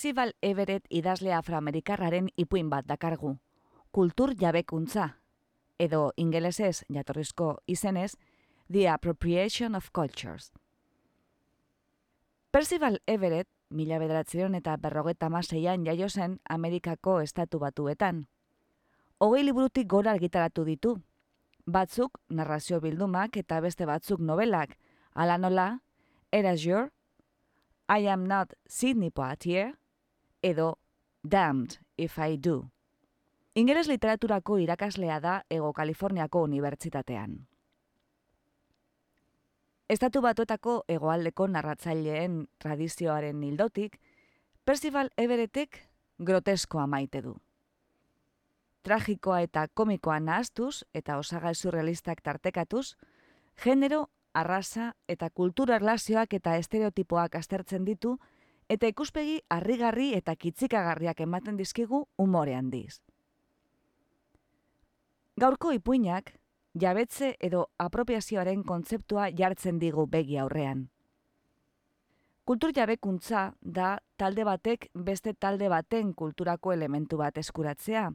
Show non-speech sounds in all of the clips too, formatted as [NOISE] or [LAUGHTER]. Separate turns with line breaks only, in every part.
Percival Everett idazle afroamerikarraren ipuin bat dakargu. Kultur jabekuntza, edo ingelesez jatorrizko izenez, The Appropriation of Cultures. Percival Everett, mila bederatzeron eta berrogeta maseian jaio zen Amerikako estatu batuetan. Hogei liburutik gora argitaratu ditu. Batzuk narrazio bildumak eta beste batzuk novelak, ala nola, Erasure, I am not Sidney Poitier, edo Damned if I do. Ingeles literaturako irakaslea da Ego Kaliforniako Unibertsitatean. Estatu batuetako egoaldeko narratzaileen tradizioaren hildotik, Percival Everettek groteskoa maite du. Tragikoa eta komikoa nahaztuz eta osagai surrealistak tartekatuz, genero, arrasa eta kultura erlazioak eta estereotipoak aztertzen ditu, eta ikuspegi harrigarri eta kitzikagarriak ematen dizkigu umore handiz. Gaurko ipuinak, jabetze edo apropiazioaren kontzeptua jartzen digu begi aurrean. Kultur jabekuntza da talde batek beste talde baten kulturako elementu bat eskuratzea.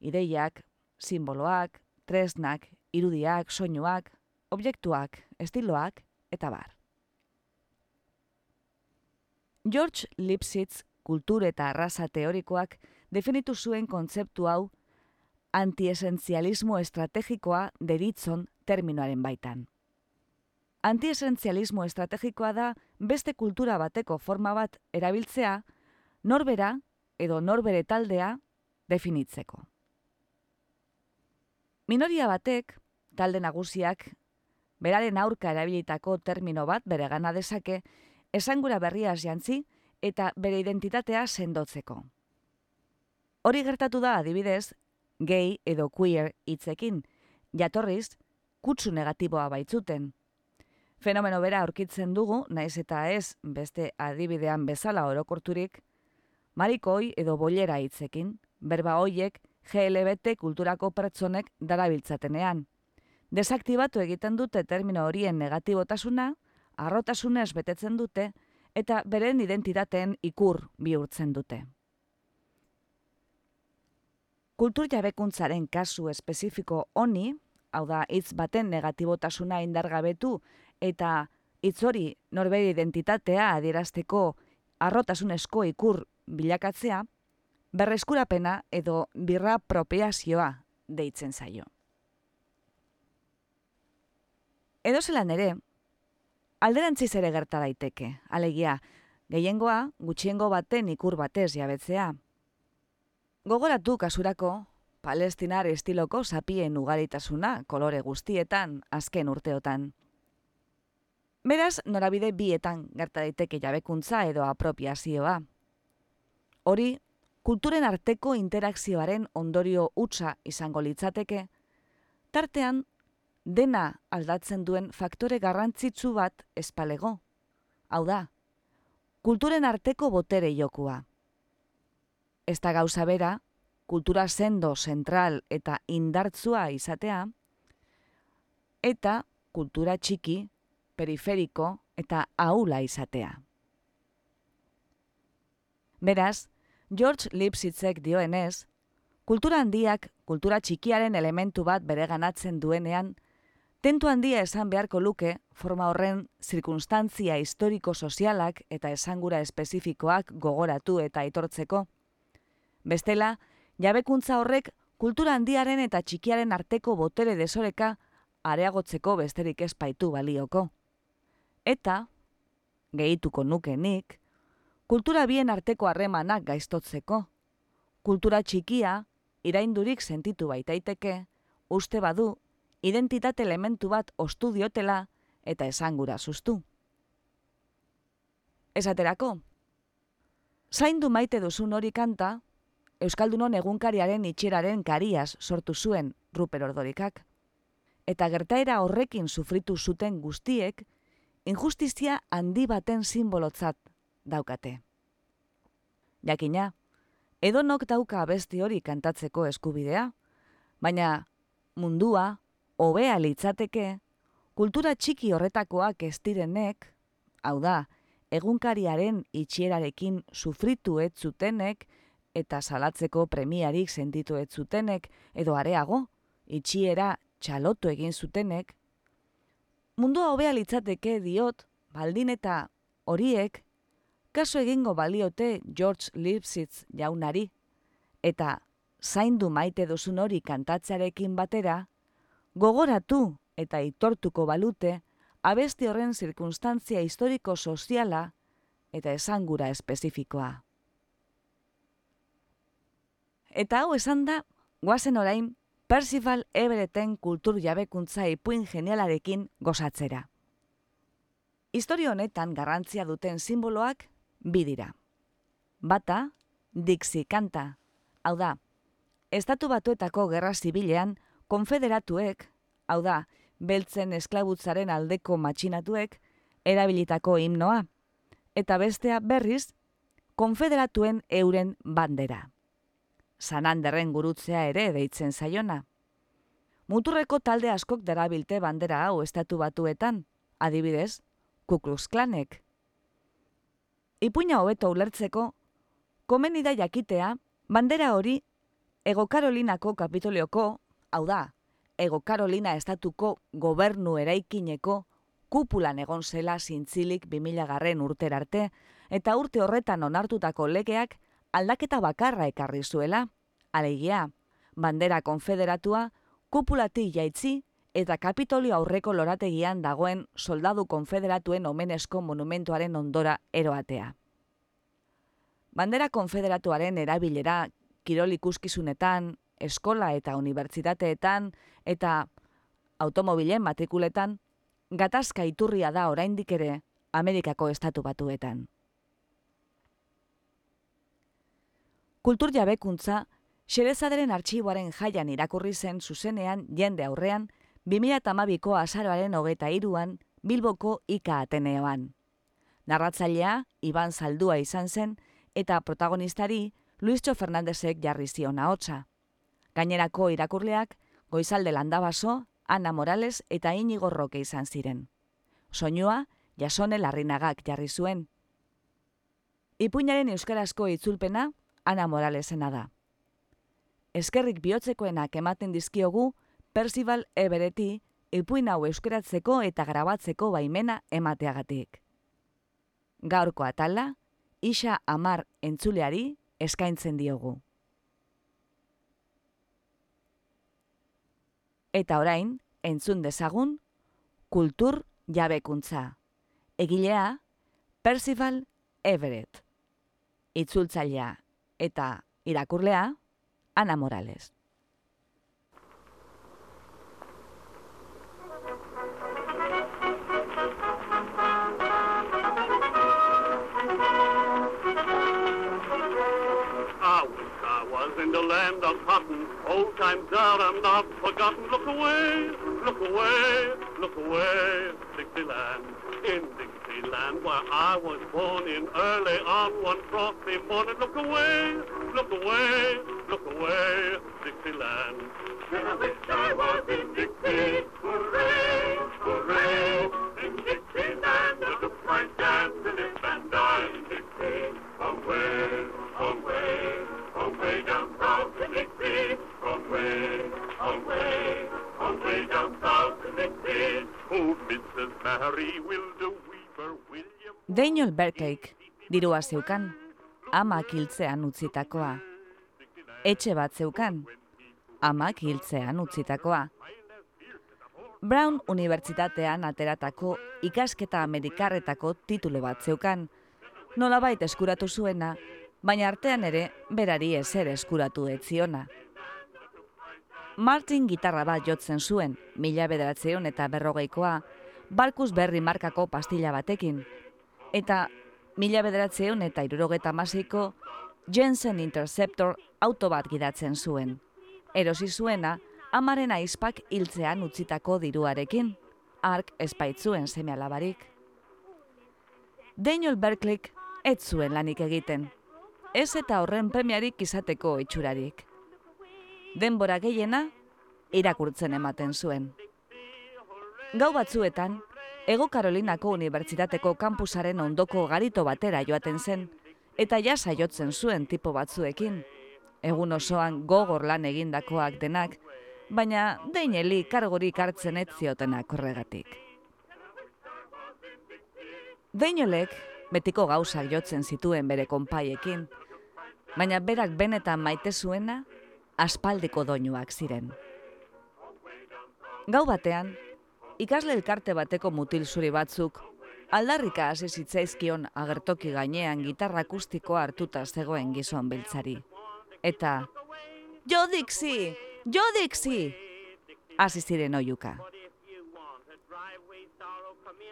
Ideiak, simboloak, tresnak, irudiak, soinuak, objektuak, estiloak eta bar. George Lipsitz kultur eta arrasa teorikoak definitu zuen kontzeptu hau antiesentzialismo estrategikoa deritzon terminoaren baitan. Antiesentzialismo estrategikoa da beste kultura bateko forma bat erabiltzea norbera edo norbere taldea definitzeko. Minoria batek, talde nagusiak, beraren aurka erabilitako termino bat bere gana dezake, esangura berriaz jantzi eta bere identitatea sendotzeko. Hori gertatu da adibidez, gay edo queer hitzekin, jatorriz, kutsu negatiboa baitzuten. Fenomeno bera aurkitzen dugu, naiz eta ez beste adibidean bezala orokorturik, marikoi edo bolera hitzekin, berba hoiek GLBT kulturako pertsonek darabiltzatenean. Desaktibatu egiten dute termino horien negatibotasuna, arrotasunez betetzen dute eta beren identitateen ikur bihurtzen dute. Kultur jabekuntzaren kasu espezifiko honi, hau da hitz baten negatibotasuna indargabetu eta hitz hori norbere identitatea adierazteko arrotasunezko ikur bilakatzea, berreskurapena edo birra propiazioa deitzen zaio. Edo zelan ere, alderantziz ere gerta daiteke, alegia, gehiengoa gutxiengo baten ikur batez jabetzea. Gogoratu kasurako, palestinar estiloko sapien ugaritasuna kolore guztietan azken urteotan. Beraz, norabide bietan gerta daiteke jabekuntza edo apropiazioa. Hori, kulturen arteko interakzioaren ondorio utza izango litzateke, tartean dena aldatzen duen faktore garrantzitsu bat espalego. Hau da, kulturen arteko botere jokua. Ez da gauza bera, kultura sendo, zentral eta indartzua izatea, eta kultura txiki, periferiko eta aula izatea. Beraz, George Lipsitzek dioenez, kultura handiak kultura txikiaren elementu bat bereganatzen duenean, Tentu handia esan beharko luke, forma horren zirkunstantzia historiko-sozialak eta esangura espezifikoak gogoratu eta aitortzeko. Bestela, jabekuntza horrek kultura handiaren eta txikiaren arteko botere desoreka areagotzeko besterik espaitu balioko. Eta, gehituko nuke nik, kultura bien arteko harremanak gaiztotzeko. Kultura txikia, iraindurik sentitu baitaiteke, uste badu, identitate elementu bat ostu diotela eta esangura sustu. Esaterako, zaindu maite duzun hori kanta, Euskaldunon egunkariaren itxeraren kariaz sortu zuen Ruper Ordorikak. Eta gertaera horrekin sufritu zuten guztiek, injustizia handi baten simbolotzat daukate. Jakina, edonok dauka abesti hori kantatzeko eskubidea, baina mundua, hobea litzateke, kultura txiki horretakoak ez direnek, hau da, egunkariaren itxierarekin sufritu ez zutenek eta salatzeko premiarik sentitu ez zutenek edo areago, itxiera txalotu egin zutenek, mundua hobea litzateke diot, baldin eta horiek, kaso egingo baliote George Lipsitz jaunari, eta zaindu maite duzun hori kantatzearekin batera, gogoratu eta itortuko balute abesti horren zirkunstantzia historiko soziala eta esangura espezifikoa. Eta hau esan da, guazen orain Percival Everetten kultur jabekuntza ipuin genialarekin gozatzera. Historio honetan garrantzia duten simboloak bi dira. Bata, Dixi kanta. Hau da, estatu batuetako gerra zibilean konfederatuek, hau da, beltzen esklabutzaren aldeko matxinatuek, erabilitako himnoa. Eta bestea berriz, konfederatuen euren bandera. Sananderren gurutzea ere deitzen zaiona. Muturreko talde askok darabilte bandera hau estatu batuetan, adibidez, Kuklux Klanek. Ipuina hobeto ulertzeko, komeni da jakitea, bandera hori Ego Karolinako kapitolioko, hau da, Ego Karolina estatuko gobernu eraikineko kupulan egon zela zintzilik 2000 garren urterarte, eta urte horretan onartutako legeak aldaketa bakarra ekarri zuela, alegia, bandera konfederatua, kupulati jaitzi eta kapitolio aurreko lorategian dagoen soldadu konfederatuen omenezko monumentuaren ondora eroatea. Bandera konfederatuaren erabilera kirol ikuskizunetan, eskola eta unibertsitateetan eta automobilen matrikuletan, gatazka iturria da oraindik ere Amerikako estatu batuetan. Kultur jabekuntza, xerezaderen artxiboaren jaian irakurri zen zuzenean jende aurrean, 2008ko azaroaren hogeta iruan, Bilboko Ika Ateneoan. Narratzailea, Iban Zaldua izan zen, eta protagonistari, Luistxo Fernandezek jarri zion ahotsa. Gainerako irakurleak, Goizalde Landabaso, Ana Morales eta Inigo Roque izan ziren. Soinua, Jasone Larrinagak jarri zuen. Ipuinaren euskarazko itzulpena, Ana Moralesena da. Eskerrik bihotzekoenak ematen dizkiogu Percival Everetti ipuin hau euskeratzeko eta grabatzeko baimena emateagatik. Gaurko atala, Isa Amar entzuleari eskaintzen diogu. Eta orain, entzun dezagun, kultur jabekuntza. Egilea, Percival Everett. Itzultzailea, eta irakurlea Ana Morales. In the land of cotton. Old times are not forgotten. Look away, look away, look away, Dixieland. In Dixieland where I was born in early on one frosty morning. Look away, look away, look away, Dixieland. And I wish I was in Dixie. Hooray, hooray. Daniel Berkeik, dirua zeukan, amak hiltzean utzitakoa. Etxe bat zeukan, amak hiltzean utzitakoa. Brown Unibertsitatean ateratako ikasketa amerikarretako titulo bat zeukan, nolabait eskuratu zuena, baina artean ere berari ezer eskuratu etziona. Martin gitarra bat jotzen zuen, mila bederatzeon eta berrogeikoa, Barkus berri markako pastilla batekin, eta mila bederatzeon eta irurogeta masiko Jensen Interceptor auto bat gidatzen zuen. Erosi zuena, amaren aizpak hiltzean utzitako diruarekin, ark espaitzuen seme alabarik. Daniel Berklik ez zuen lanik egiten, ez eta horren premiarik izateko itxurarik. Denbora gehiena, irakurtzen ematen zuen. Gau batzuetan, Ego Karolinako Unibertsitateko kampusaren ondoko garito batera joaten zen, eta jasa jotzen zuen tipo batzuekin. Egun osoan gogor lan egindakoak denak, baina deineli kargorik hartzen ez ziotenak horregatik. Deinolek betiko gauzak jotzen zituen bere konpaiekin, baina berak benetan maite zuena aspaldiko doinuak ziren. Gau batean, ikasle elkarte bateko mutil zuri batzuk, aldarrika hasi zitzaizkion agertoki gainean gitarra akustikoa hartuta zegoen gizon beltzari. Eta, jo dixi, jo dixi, hasi ziren oiuka.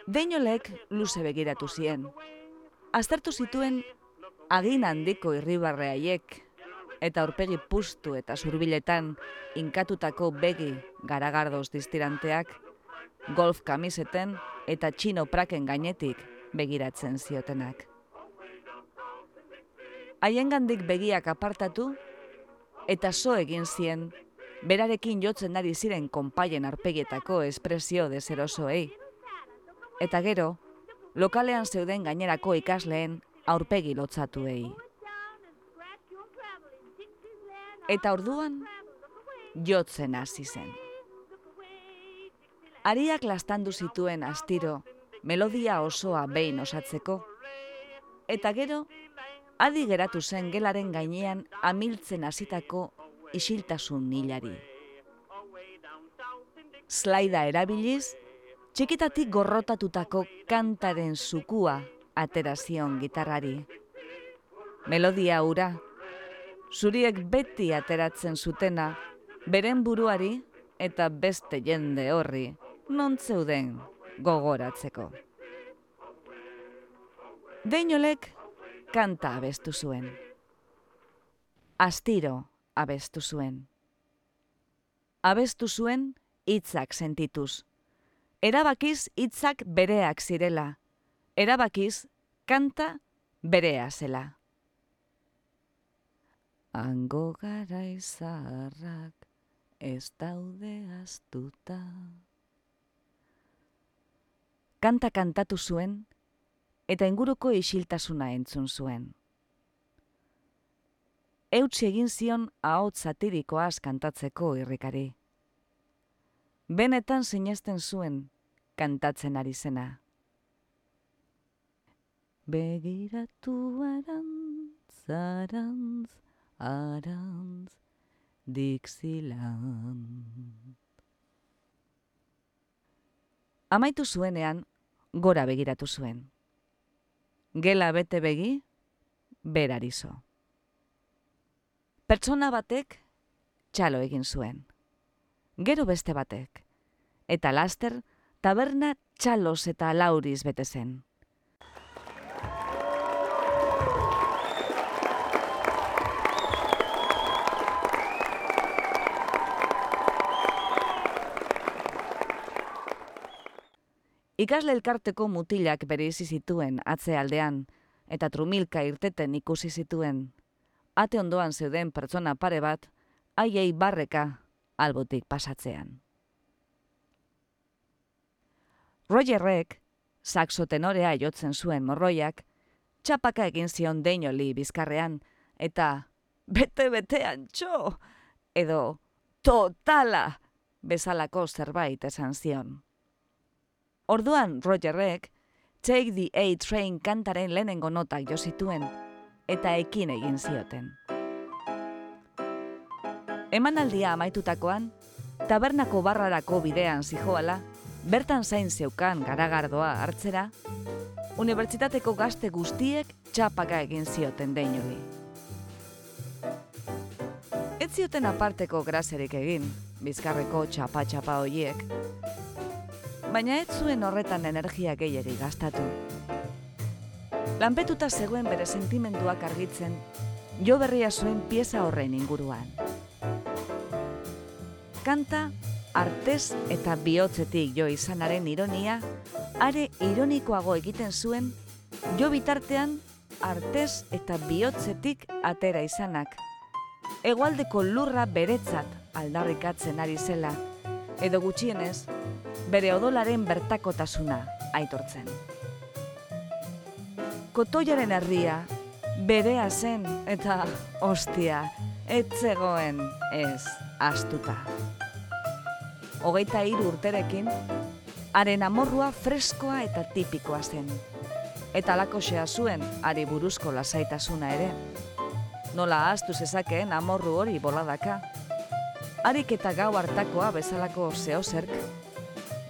Deinolek luze begiratu zien. Aztertu zituen agin handiko irribarreaiek eta aurpegi pustu eta zurbiletan inkatutako begi garagardoz distiranteak golf kamiseten eta txino praken gainetik begiratzen ziotenak. Haiengandik begiak apartatu eta zo egin zien berarekin jotzen ari ziren konpaien arpegietako espresio dezerosoei. Eta gero, lokalean zeuden gainerako ikasleen aurpegi lotzatuei. Eta orduan, jotzen hasi zen. Ariak lastandu zituen astiro, melodia osoa behin osatzeko. Eta gero, adi geratu zen gelaren gainean amiltzen hasitako isiltasun nilari. Slaida erabiliz, txikitatik gorrotatutako kantaren zukua aterazion gitarrari. Melodia ura, zuriek beti ateratzen zutena, beren buruari eta beste jende horri non zeuden gogoratzeko. Deinolek kanta abestu zuen. Astiro abestu zuen. Abestu zuen hitzak sentituz. Erabakiz hitzak bereak zirela. Erabakiz kanta berea zela. Ango gara izarrak ez daude astuta kanta kantatu zuen eta inguruko isiltasuna entzun zuen. Eutsi egin zion ahotz satirikoaz kantatzeko irrikari. Benetan sinesten zuen kantatzen ari zena. Begiratu arantz, arantz, arantz, dixilan. Amaitu zuenean, gora begiratu zuen. Gela bete begi, berarizo. Pertsona batek txalo egin zuen. Gero beste batek. Eta laster, taberna txalos eta lauriz bete zen. Ikasle elkarteko mutilak bere izi zituen atzealdean eta trumilka irteten ikusi zituen. Ate ondoan zeuden pertsona pare bat, haiei barreka albotik pasatzean. Rogerrek, saxo tenorea jotzen zuen morroiak, txapaka egin zion deinoli bizkarrean, eta bete-betean txo, edo totala bezalako zerbait esan zion. Orduan Rogerrek Take the A Train kantaren lehenengo notak jo zituen eta ekin egin zioten. Emanaldia amaitutakoan, tabernako barrarako bidean zijoala, bertan zain zeukan garagardoa hartzera, unibertsitateko gazte guztiek txapaka egin zioten deinuri. Ez zioten aparteko graserik egin, bizkarreko txapa-txapa hoiek, baina ez zuen horretan energia gehiegi gastatu. Lanpetuta zegoen bere sentimenduak argitzen, jo berria zuen pieza horren inguruan. Kanta, artez eta bihotzetik jo izanaren ironia, are ironikoago egiten zuen, jo bitartean artez eta bihotzetik atera izanak. Egoaldeko lurra beretzat aldarrikatzen ari zela, edo gutxienez, bere odolaren bertakotasuna aitortzen. Kotoiaren herria, berea zen eta ostia, etzegoen ez astuta. Hogeita hiru urterekin, haren amorrua freskoa eta tipikoa zen. Eta lakosea zuen, ari buruzko lasaitasuna ere. Nola ahaztu zezakeen amorru hori boladaka. Harik eta gau hartakoa bezalako zehozerk,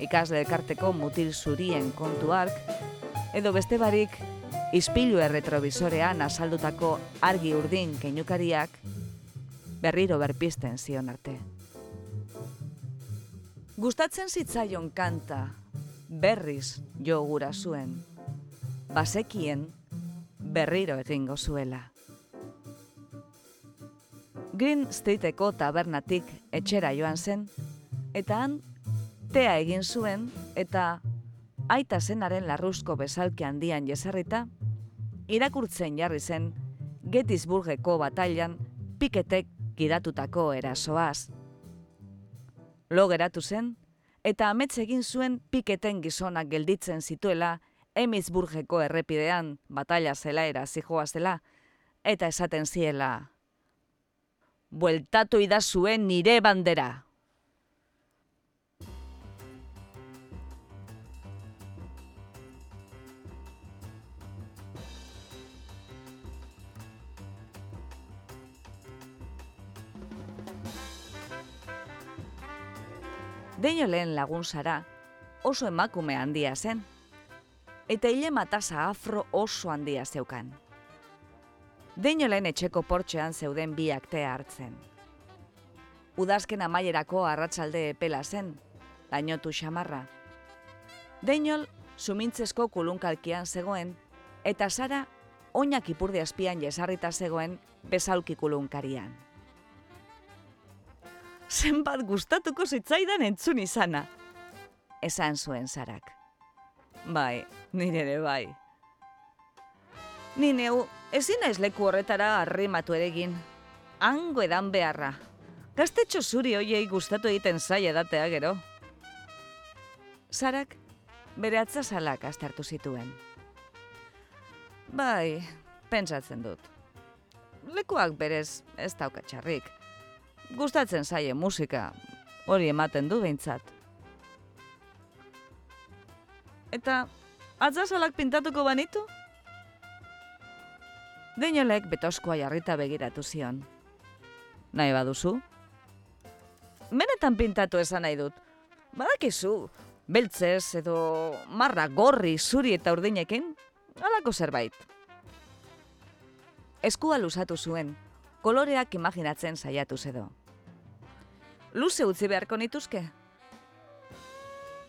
ikasle elkarteko mutil zurien kontu ark, edo beste barik, izpilu erretrovisorean azaldutako argi urdin keinukariak, berriro berpisten zion arte. Gustatzen zitzaion kanta, berriz jo gura zuen, basekien berriro egingo zuela. Green Streeteko tabernatik etxera joan zen, eta han tea egin zuen eta aita zenaren larruzko bezalki handian jesarrita, irakurtzen jarri zen Gettysburgeko batailan piketek gidatutako erasoaz. Lo geratu zen, eta amets egin zuen piketen gizonak gelditzen zituela Emizburgeko errepidean batalla zelaera zijoa zela, eta esaten ziela. Bueltatu idazuen nire bandera. Deino lehen lagun zara, oso emakume handia zen, eta hile matasa afro oso handia zeukan. Deino lehen etxeko portxean zeuden bi aktea hartzen. Udazken amaierako arratsalde epela zen, lainotu xamarra. Deinol sumintzesko kulunkalkian zegoen, eta Sara oinak ipurdi azpian jesarrita zegoen bezalki kulunkarian zenbat gustatuko zitzaidan entzun izana. Esan zuen zarak. Bai, nire ere bai. Ni neu, ezin naiz leku horretara arrimatu eregin. Hango edan beharra. Gaztetxo zuri hoiei gustatu egiten zai edatea gero. Zarak, bere atzazalak astartu zituen. Bai, pentsatzen dut. Lekuak berez ez daukatxarrik gustatzen zaie musika, hori ematen du behintzat. Eta, atzasolak pintatuko banitu? Deinolek betoskoa jarrita begiratu zion. Nahi baduzu? Menetan pintatu esan nahi dut. Badakizu, beltzez edo marra gorri zuri eta urdinekin, alako zerbait. Eskua luzatu zuen, koloreak imaginatzen saiatu edo luze utzi beharko nituzke.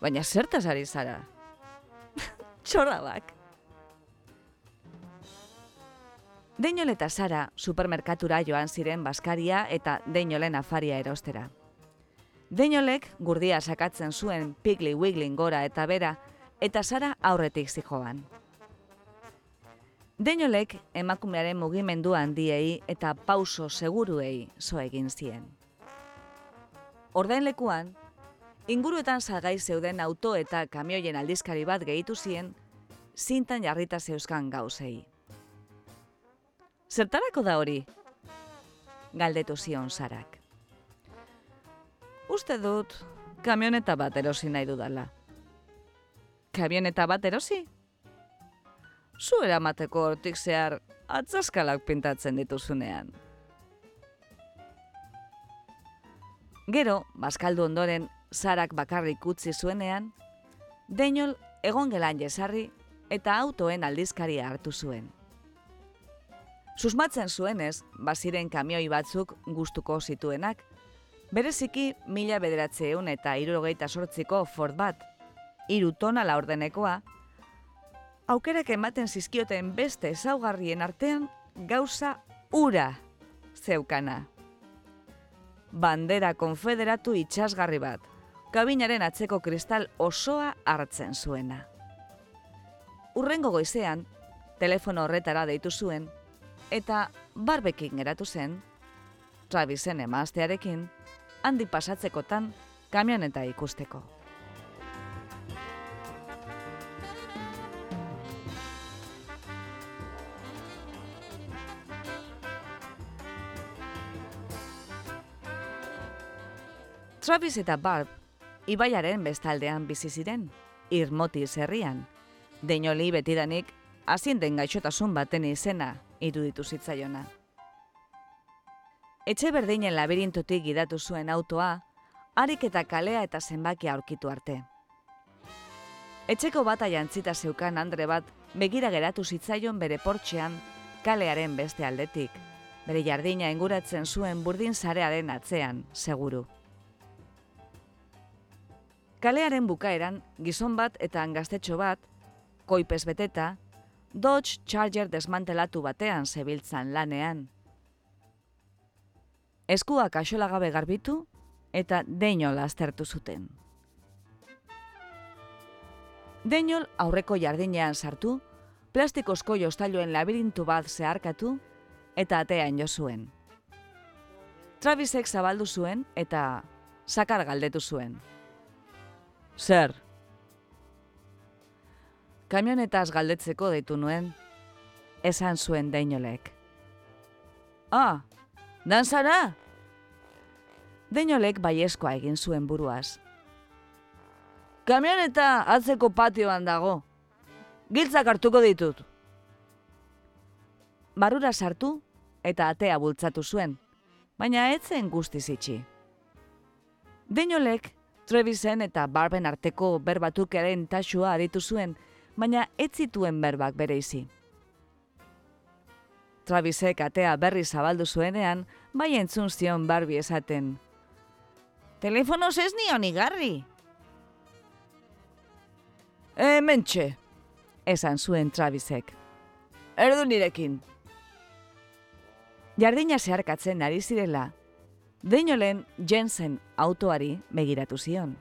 Baina zertaz ari zara? [LAUGHS] Txorrabak. Deinol eta Sara supermerkatura joan ziren Baskaria eta Deinolen afaria erostera. Deinolek gurdia sakatzen zuen Pigli Wiggling gora eta bera eta Sara aurretik zijoan. Deinolek emakumearen mugimendu handiei eta pauso seguruei zo egin zien. Ordain lekuan, inguruetan salgai zeuden auto eta kamioien aldizkari bat gehitu zien, zintan jarrita zeuzkan gauzei. Zertarako da hori? Galdetu zion zarak. Uste dut, kamioneta bat erosi nahi dudala. Kamioneta bat erosi? Zu eramateko hortik zehar atzaskalak pintatzen dituzunean. Gero, bazkaldu ondoren, zarak bakarrik utzi zuenean, Deinol egon gelan jesarri eta autoen aldizkaria hartu zuen. Susmatzen zuenez, baziren kamioi batzuk gustuko zituenak, bereziki mila bederatzeun eta irurogeita sortziko Ford bat, iru tona laurdenekoa, aukerak ematen zizkioten beste ezaugarrien artean gauza ura zeukana. Bandera konfederatu itxasgarri bat, kabinaren atzeko kristal osoa hartzen zuena. Urrengo goizean, telefono horretara deitu zuen, eta barbekin geratu zen, Travisen emaztearekin, handi pasatzekotan kamioneta ikusteko. Travis eta Barb, ibaiaren bestaldean bizi ziren, irmoti zerrian. Deinoli betidanik, azinden gaixotasun baten izena iruditu zitzaiona. Etxe berdinen labirintotik gidatu zuen autoa, harik eta kalea eta zenbakia aurkitu arte. Etxeko bata jantzita zeukan Andre bat begira geratu zitzaion bere portxean kalearen beste aldetik, bere jardina inguratzen zuen burdin zarearen atzean, seguru. Kalearen bukaeran, gizon bat eta gaztetxo bat, koipez beteta, Dodge Charger desmantelatu batean zebiltzan lanean. Eskuak gabe garbitu eta Deinol aztertu zuten. Deinol aurreko jardinean sartu, plastikozko jostailoen labirintu bat zeharkatu eta atean jo zuen. Travisek zabaldu zuen eta sakar galdetu zuen. Zer? Kamionetaz galdetzeko deitu nuen, esan zuen deinolek. Ah, danzara? Deinolek baiezkoa egin zuen buruaz. Kamioneta atzeko patioan dago. Giltzak hartuko ditut. Barura sartu eta atea bultzatu zuen, baina etzen guztiz itxi. Deinolek Trevisen eta Barben arteko berbatukaren tasua aritu zuen, baina ez zituen berbak bere izi. Travisek atea berri zabaldu zuenean, bai entzun zion Barbie esaten. Telefonoz ez nion igarri? E, esan zuen Travisek. Erdu nirekin. Jardina zeharkatzen ari zirela, Deinolen Jensen autoari begiratu zion.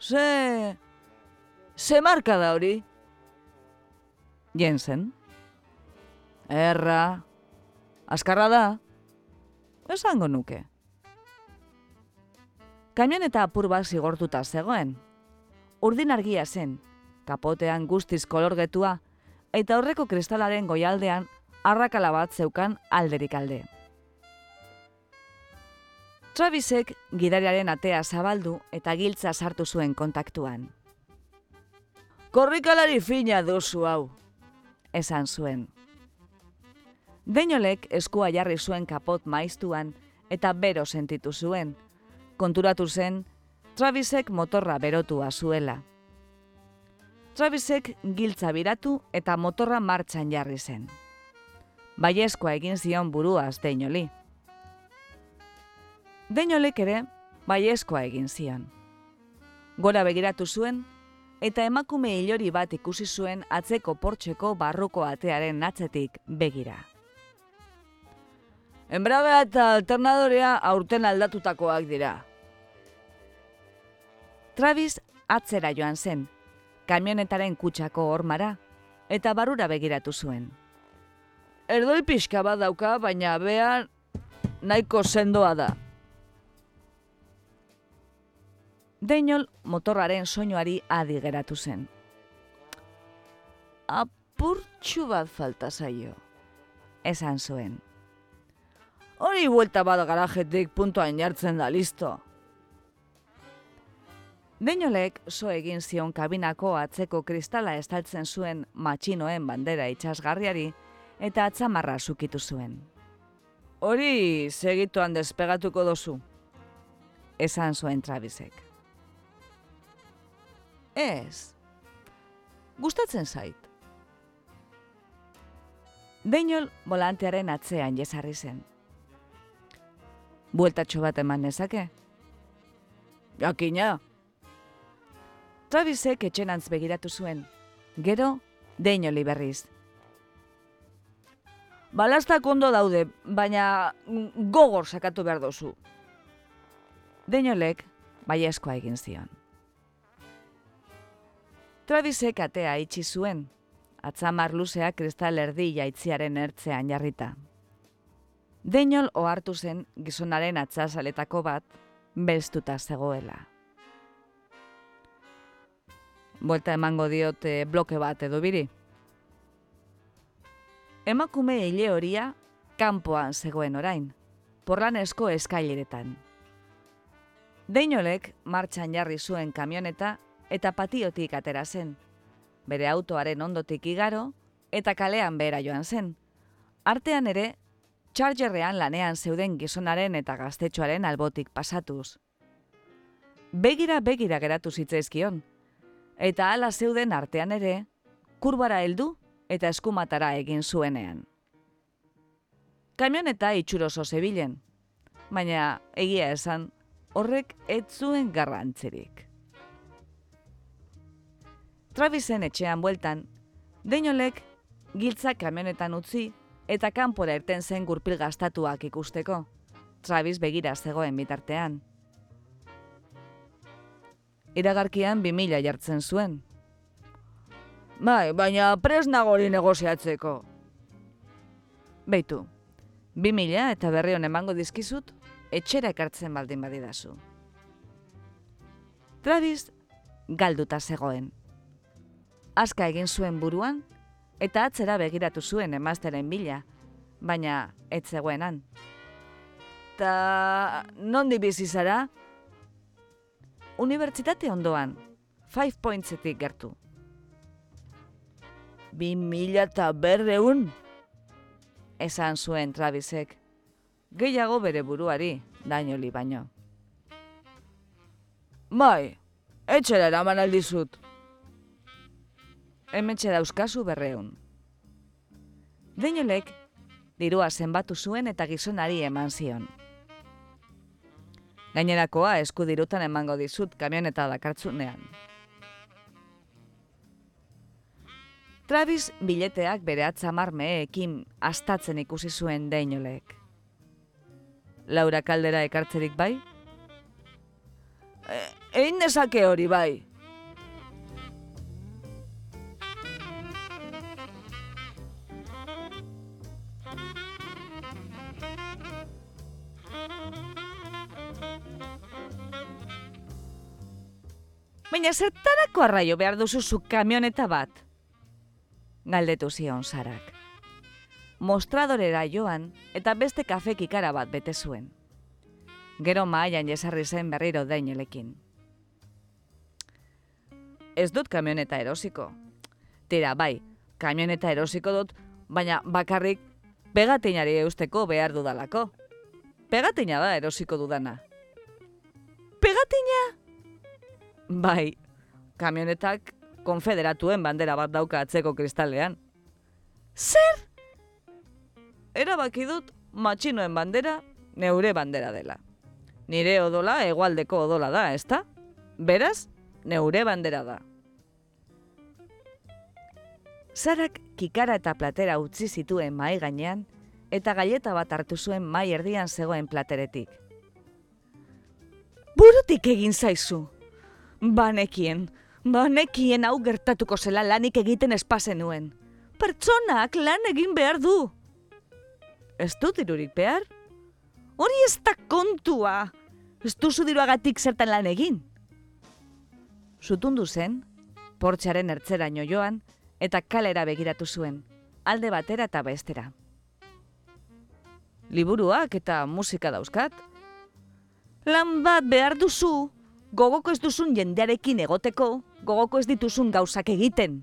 Ze... Ze marka da hori? Jensen. Erra. Azkarra da. Esango nuke. Kainan eta apur bat zigortuta zegoen. Urdin argia zen, kapotean guztiz kolorgetua, eta horreko kristalaren goialdean arrakala bat zeukan alderik alde. Travisek gidariaren atea zabaldu eta giltza sartu zuen kontaktuan. Korrikalari fina duzu hau, esan zuen. Deinolek eskua jarri zuen kapot maiztuan eta bero sentitu zuen. Konturatu zen, Travisek motorra berotua zuela. Travisek giltza biratu eta motorra martxan jarri zen. Baiezkoa egin zion buruaz Deinoli. Deinolek ere, baiezkoa egin zion. Gora begiratu zuen, eta emakume ilori bat ikusi zuen atzeko portxeko barruko atearen atzetik begira. Enbrabea eta alternadorea aurten aldatutakoak dira. Travis atzera joan zen, kamionetaren kutsako hormara, eta barura begiratu zuen. Erdoi pixka bat dauka, baina behan nahiko sendoa da. Deinol motorraren soinuari adi geratu zen. Apurtxu bat falta zaio, esan zuen. Hori buelta bat garajetik puntuan jartzen da, listo. Deinolek zo egin zion kabinako atzeko kristala estaltzen zuen matxinoen bandera itxasgarriari eta atzamarra zukitu zuen. Hori segituan despegatuko dozu, esan zuen Travisek. Ez, gustatzen zait. Deinol volantearen atzean jesarri zen. Bueltatxo bat eman nezake? Jakina! Travisek etxenantz begiratu zuen. Gero, Deinoli berriz. Balastak ondo daude, baina gogor sakatu behar dozu. Deinolek baiezkoa egin zion. Travisek atea itxi zuen, atzamar luzea kristal erdi jaitziaren ertzean jarrita. Deinol ohartu zen gizonaren atzasaletako bat, belztuta zegoela. Buelta emango diote bloke bat edo biri. Emakume hile horia kanpoan zegoen orain, porlanesko eskaileretan. Deinolek martxan jarri zuen kamioneta eta patiotik atera zen. Bere autoaren ondotik igaro eta kalean behera joan zen. Artean ere, txargerrean lanean zeuden gizonaren eta gaztetxoaren albotik pasatuz. Begira begira geratu zitzaizkion, eta hala zeuden artean ere, kurbara heldu eta eskumatara egin zuenean. Kamioneta itxuroso zebilen, baina egia esan horrek ez zuen garrantzirik. Travisen etxean bueltan, Deinolek giltza kamionetan utzi eta kanpora erten zen gurpil gastatuak ikusteko. Travis begira zegoen bitartean. Iragarkian bi mila jartzen zuen. Bai, baina pres nagori negoziatzeko. Beitu, bi mila eta berri hon emango dizkizut, etxera ekartzen baldin badidazu. Travis galduta zegoen. Azka egin zuen buruan, eta atzera begiratu zuen emazteren bila, baina ez zegoenan. Ta nondi bizi zara? Unibertsitate ondoan, Five Pointsetik gertu. Bi mila eta berreun? Esan zuen Travisek gehiago bere buruari, dainoli baino. Bai, etxera eraman aldizut. Hemetxe dauzkazu berreun. Dainolek, dirua zenbatu zuen eta gizonari eman zion. Gainerakoa eskudirutan emango dizut kamioneta dakartzunean. Travis bileteak bere atzamar meekin astatzen ikusi zuen Dainolek. Laura kaldera ekartzerik bai? E, egin dezake hori bai. Baina zertarako arraio behar duzu zu kamioneta bat? Galdetu zion zarak mostradorera joan eta beste kafe kikara bat bete zuen. Gero maaian jesarri zen berriro dainelekin. Ez dut kamioneta erosiko. Tira, bai, kamioneta erosiko dut, baina bakarrik pegatinari eusteko behar dudalako. Pegatina da erosiko dudana. Pegatina? Bai, kamionetak konfederatuen bandera bat dauka atzeko kristalean. Zer? erabaki dut matxinoen bandera neure bandera dela. Nire odola egualdeko odola da, ezta? Beraz, neure bandera da. Zarak kikara eta platera utzi zituen mai gainean eta gaileta bat hartu zuen mai erdian zegoen plateretik. Burutik egin zaizu. Banekien, banekien hau gertatuko zela lanik egiten espazen nuen. Pertsonak lan egin behar du ez dut dirurik behar? Hori ez da kontua! Ez duzu diruagatik zertan lan egin? Zutundu zen, portxaren ertzera joan eta kalera begiratu zuen, alde batera eta bestera. Liburuak eta musika dauzkat? Lan bat behar duzu, gogoko ez duzun jendearekin egoteko, gogoko ez dituzun gauzak egiten.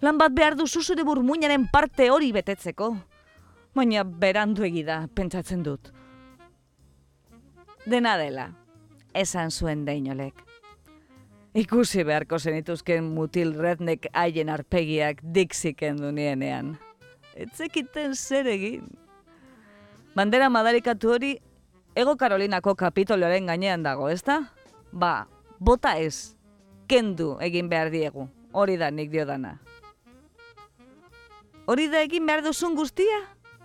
Lan bat behar duzu zure burmuinaren parte hori betetzeko baina berandu da, pentsatzen dut. Dena dela, esan zuen deinolek. Ikusi beharko zenituzken mutil rednek haien arpegiak diksiken du nienean. Etzekiten zer egin. Bandera madarikatu hori Ego Karolinako kapitoloaren gainean dago, ezta? Ba, bota ez, kendu egin behar diegu, hori da nik dio dana. Hori da egin behar duzun guztia?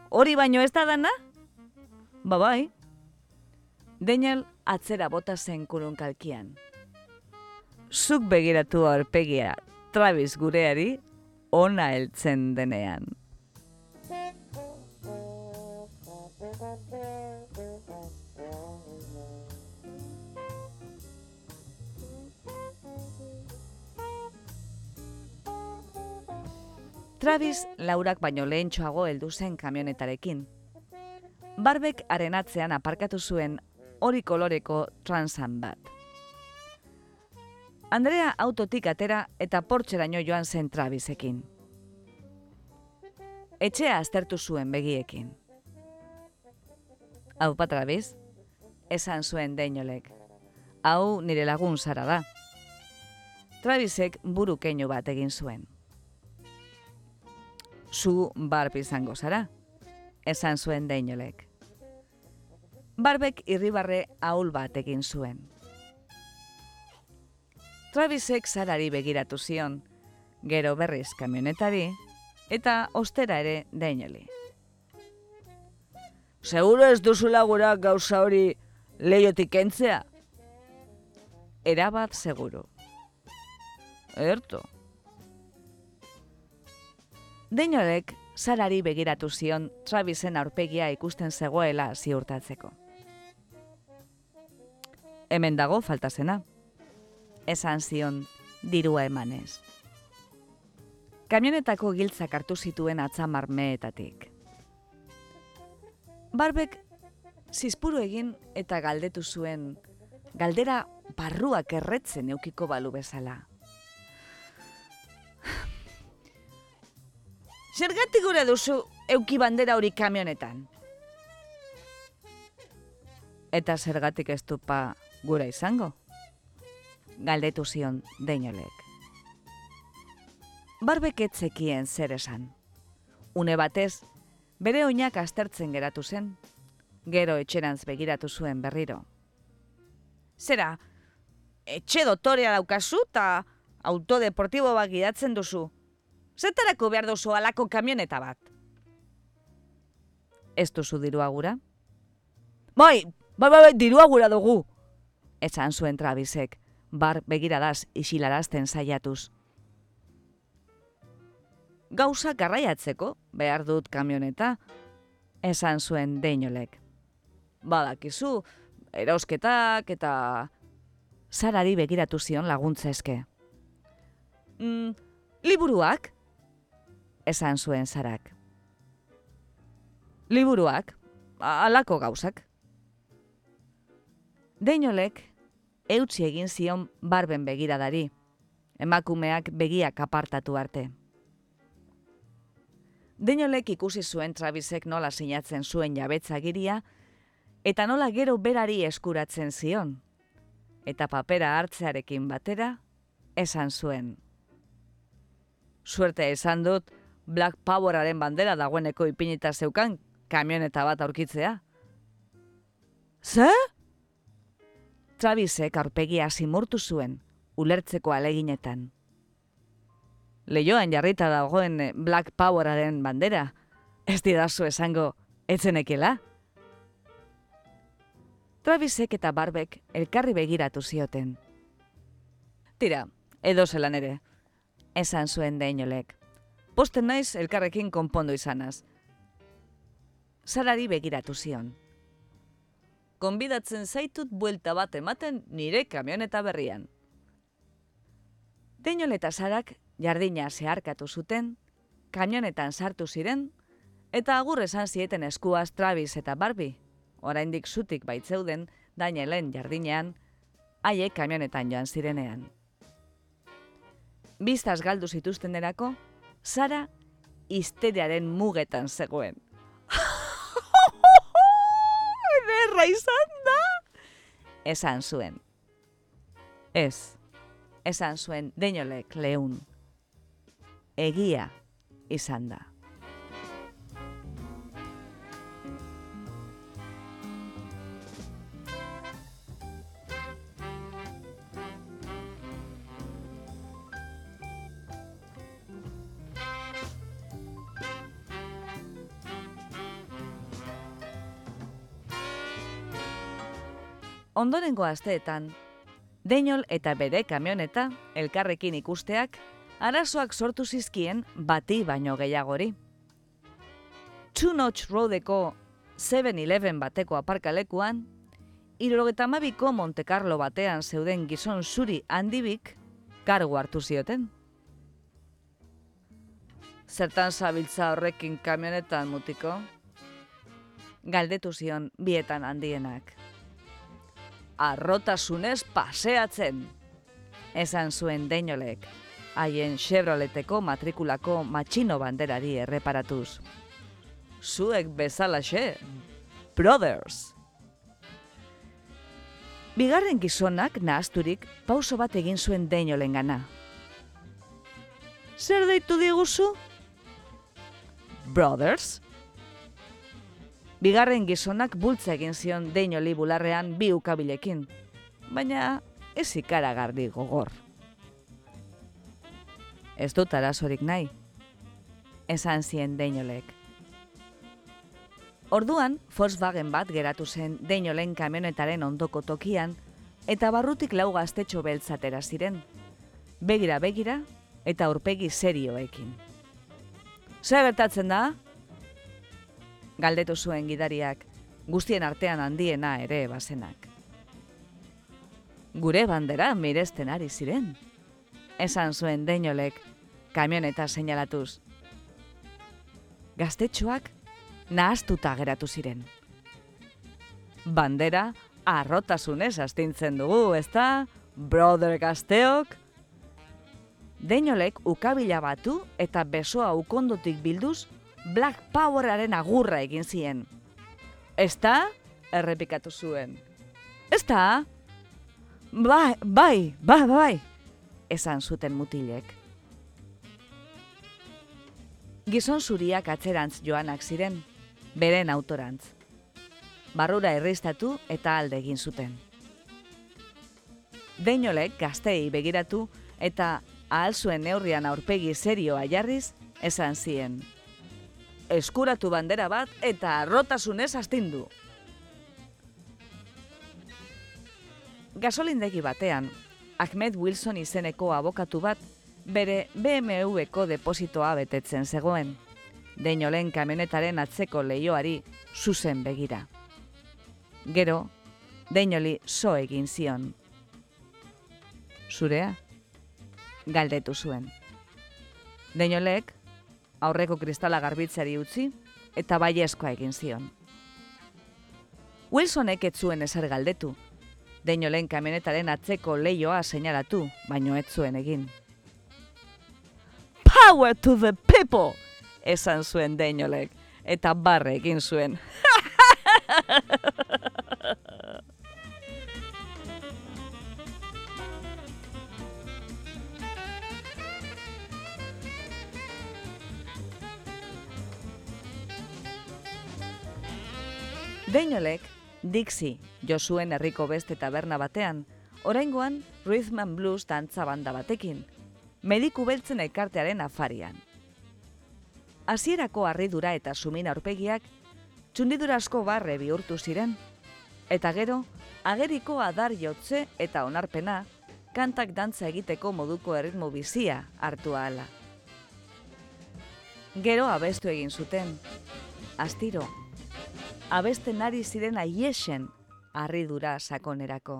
Hori baino ez da dana? Ba bai. Daniel atzera bota zen kurunkalkian. Zuk begiratu aurpegia Travis gureari ona heltzen denean. Travis laurak baino lehentxoago heldu zen kamionetarekin. Barbek arenatzean aparkatu zuen hori koloreko transan bat. Andrea autotik atera eta portxeraino joan zen Travisekin. Etxea aztertu zuen begiekin. Hau pa Travis, esan zuen deinolek. Hau nire lagun zara da. Travisek buru keinu bat egin zuen zu barbi izango zara, esan zuen deinolek. Barbek irribarre ahul bat egin zuen. Travisek zarari begiratu zion, gero berriz kamionetari, eta ostera ere deinoli. Seguro ez duzula gura gauza hori leiotik entzea? Erabat seguro. Erto. Deinolek sarari begiratu zion Travisen aurpegia ikusten zegoela ziurtatzeko. Hemen dago falta zena. Esan zion dirua emanez. Kamionetako giltzak hartu zituen atzamar meetatik. Barbek zizpuru egin eta galdetu zuen galdera barruak erretzen eukiko balu bezala. Zergatik gure duzu euki bandera hori kamionetan? Eta zergatik ez pa gura izango? Galdetu zion deinolek. Barbek etzekien zer esan. Une batez, bere oinak aztertzen geratu zen, gero etxerantz begiratu zuen berriro. Zera, etxe dotorea daukazu eta autodeportibo bat gidatzen duzu, Zetarako behar duzu alako kamioneta bat? Ez duzu dirua gura? Bai, bai, bai, bai, dirua gura dugu! Esan zuen Travisek, bar begiradaz isilarazten saiatuz. Gauza garraiatzeko behar dut kamioneta, esan zuen deinolek. Badakizu, erausketak eta... Zarari begiratu zion laguntza eske. Mm, liburuak? Esan zuen zarak. Liburuak, alako gauzak. Deinolek, eutzi egin zion barben begiradari, emakumeak begiak apartatu arte. Deinolek ikusi zuen Travisek nola sinatzen zuen jabetza giria, eta nola gero berari eskuratzen zion, eta papera hartzearekin batera, esan zuen. Suerte esan dut, Black Poweraren bandera dagoeneko ipinita zeukan kamioneta bat aurkitzea. Ze? Travisek arpegia simurtu zuen, ulertzeko aleginetan. Leioan jarrita dagoen Black Poweraren bandera, ez didazu esango, etzenekela? Travisek eta Barbek elkarri begiratu zioten. Tira, edo zelan ere, esan zuen deinolek posten naiz elkarrekin konpondo izanaz. Zarari begiratu zion. Konbidatzen zaitut buelta bat ematen nire kamioneta berrian. Deinol eta Sarak jardina zeharkatu zuten, kamionetan sartu ziren, eta agur esan zieten eskuaz Travis eta Barbie, oraindik zutik baitzeuden Danielen jardinean, haiek kamionetan joan zirenean. Biztaz galdu zituzten derako, Sara histeriaren mugetan zegoen. [LAUGHS] Ederra izan da! esan zuen. Ez, esan zuen deinolek lehun. Egia izan da. Ondorengo asteetan, Deinol eta bere kamioneta elkarrekin ikusteak arazoak sortu zizkien bati baino gehiagori. Two Notch Roadeko 7-Eleven bateko aparkalekuan, irrogeta mabiko Monte Carlo batean zeuden gizon zuri handibik kargu hartu zioten. Zertan zabiltza horrekin kamionetan mutiko? Galdetu zion bietan handienak arrotasunez paseatzen. Esan zuen deinolek, haien Chevroleteko matrikulako matxino banderari erreparatuz. Zuek bezalaxe, brothers! Bigarren gizonak nahazturik pauso bat egin zuen deinolen gana. Zer deitu diguzu? Brothers? Bigarren gizonak bultza egin zion deinoli bularrean bi ukabilekin, baina ez ikaragardi gogor. Ez dut arazorik nahi, esan zien deinolek. Orduan, Volkswagen bat geratu zen deinolen kamionetaren ondoko tokian, eta barrutik lau gaztetxo beltzatera ziren. Begira begira eta urpegi serioekin. Zer gertatzen da? Galdetu zuen gidariak, guztien artean handiena ere basenak. Gure bandera miresten ari ziren, esan zuen deinolek, kamioneta seinalatuz. Gaztetxoak nahaztuta geratu ziren. Bandera arrotasunez astintzen dugu, ezta? Brother gazteok? Deinolek ukabila batu eta besoa ukondotik bilduz Black Poweraren agurra egin zien. Ezta? Errepikatu zuen. Ezta? Bai, bai, bai, bai, esan zuten mutilek. Gizon zuriak atzerantz joanak ziren, beren autorantz. Barrura erreiztatu eta alde egin zuten. Deinolek gaztei begiratu eta ahal zuen neurrian aurpegi serioa jarriz, esan zien eskuratu bandera bat eta arrotasunez astindu. Gasolindegi batean, Ahmed Wilson izeneko abokatu bat bere BMW-eko depositoa betetzen zegoen. Deinolen kamenetaren atzeko leioari zuzen begira. Gero, Deinoli so egin zion. Zurea? Galdetu zuen. Deinolek aurreko kristala garbitzari utzi eta baiezkoa egin zion. Wilsonek ez zuen ezer galdetu. Deinolen kamionetaren atzeko leioa seinalatu, baino ez zuen egin. Power to the people! Esan zuen Deinolek, eta barre egin zuen. [LAUGHS] Deinolek, Dixi, Josuen herriko beste taberna batean, oraingoan Rhythm and Blues dantza banda batekin, mediku beltzen ekartearen afarian. Hasierako harridura eta sumin aurpegiak txundidura asko barre bihurtu ziren, eta gero, ageriko adar jotze eta onarpena, kantak dantza egiteko moduko erritmo bizia hartu ahala. Gero abestu egin zuten, astiro, abesten ari ziren aiesen harridura sakonerako.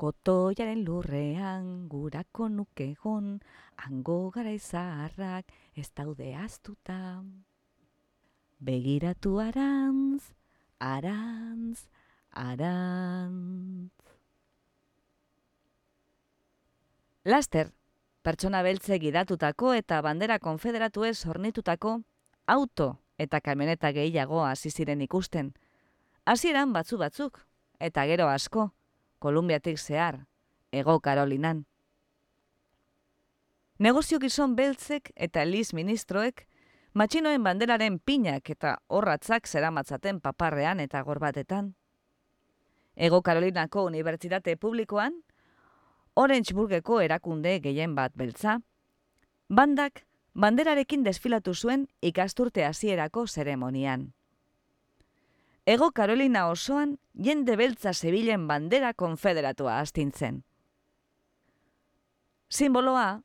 Kotoiaren lurrean gurako nukegon, hango gara izarrak ez daude aztuta. Begiratu arantz, arantz, arantz. Laster, pertsona beltze gidatutako eta bandera konfederatu ez hornitutako auto eta kamioneta gehiago hasi ziren ikusten. Hasieran batzu batzuk eta gero asko, Kolumbiatik zehar, ego Karolinan. Negozio gizon beltzek eta Liz ministroek matxinoen banderaren pinak eta horratzak zeramatzaten paparrean eta gorbatetan. Ego Karolinako Unibertsitate Publikoan, Orangeburgeko erakunde gehien bat beltza, bandak banderarekin desfilatu zuen ikasturte hasierako zeremonian. Ego Karolina osoan jende beltza zebilen bandera konfederatua astintzen. Simboloa,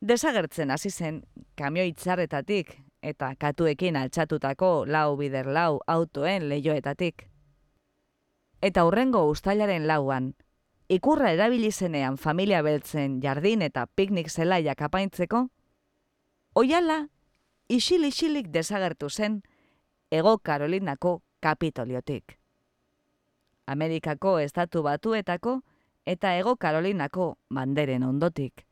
desagertzen hasi zen kamioitzarretatik eta katuekin altxatutako lau bider lau autoen leioetatik. Eta hurrengo ustailaren lauan, ikurra erabili zenean familia beltzen jardin eta piknik zelaiak apaintzeko, oiala isil-isilik desagertu zen Ego Karolinako kapitoliotik. Amerikako estatu batuetako eta Ego Karolinako banderen ondotik.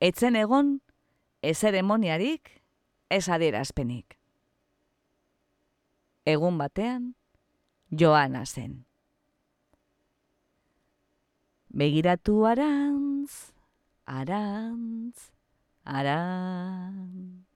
Etzen egon, ez eremoniarik, ez adierazpenik. Egun batean, Joana zen. Begiratu arantz, arantz, arantz.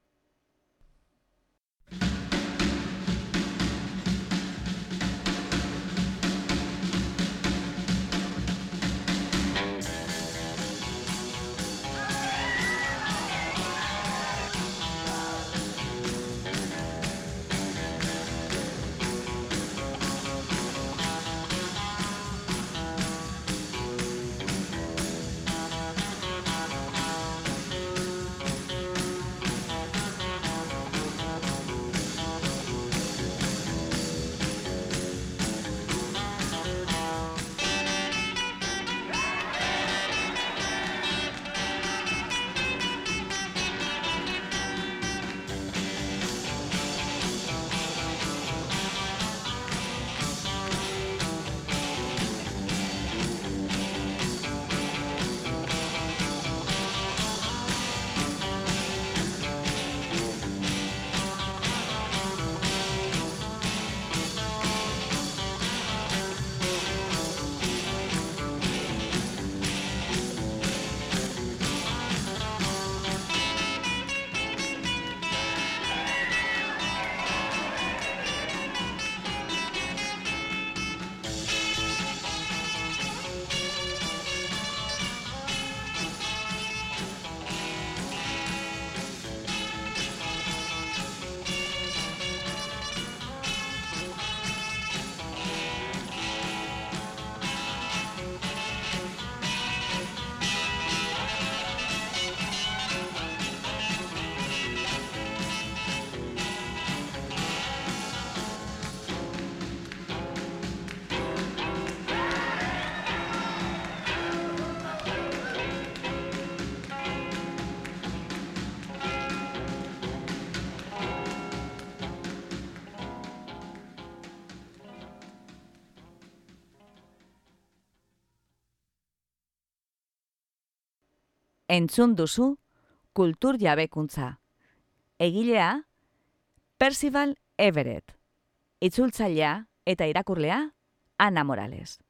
Entzun duzu kultur jabekuntza. Egilea, Percival Everett. Itzultzailea eta irakurlea, Ana Morales.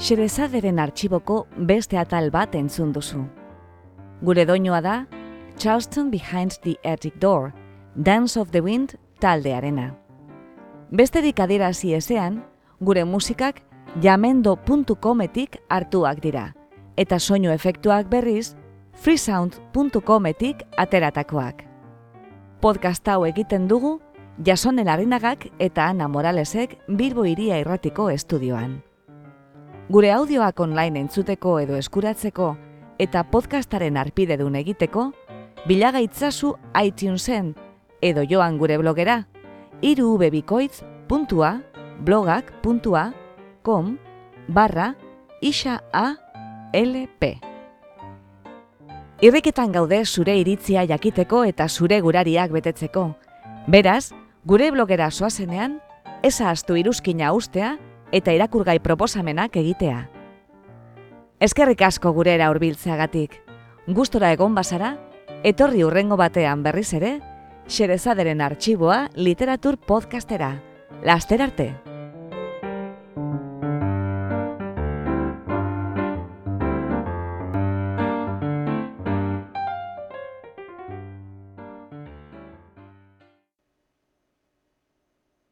Xerezaderen artxiboko beste atal bat entzun duzu. Gure doinoa da, Charleston Behind the Attic Door, Dance of the Wind taldearena. Besterik adierazi ezean, gure musikak jamendo.cometik hartuak dira, eta soinu efektuak berriz freesound.cometik ateratakoak. Podcast hau egiten dugu, Jasonen Arinagak eta Ana Moralesek Bilbo Iria Irratiko estudioan. Gure audioak online entzuteko edo eskuratzeko eta podcastaren arpidedun egiteko, bilagaitzazu iTunesen edo joan gure blogera irubebikoitz.blogak.com barra isa a lp. Irriketan gaude zure iritzia jakiteko eta zure gurariak betetzeko. Beraz, gure blogera soazenean, eza astu iruzkina ustea eta irakurgai proposamenak egitea. Ezkerrik asko gurera hurbiltzeagatik. Gustora egon bazara, etorri urrengo batean berriz ere, xerezaderen arxiboa literatur podcastera. Laster arte!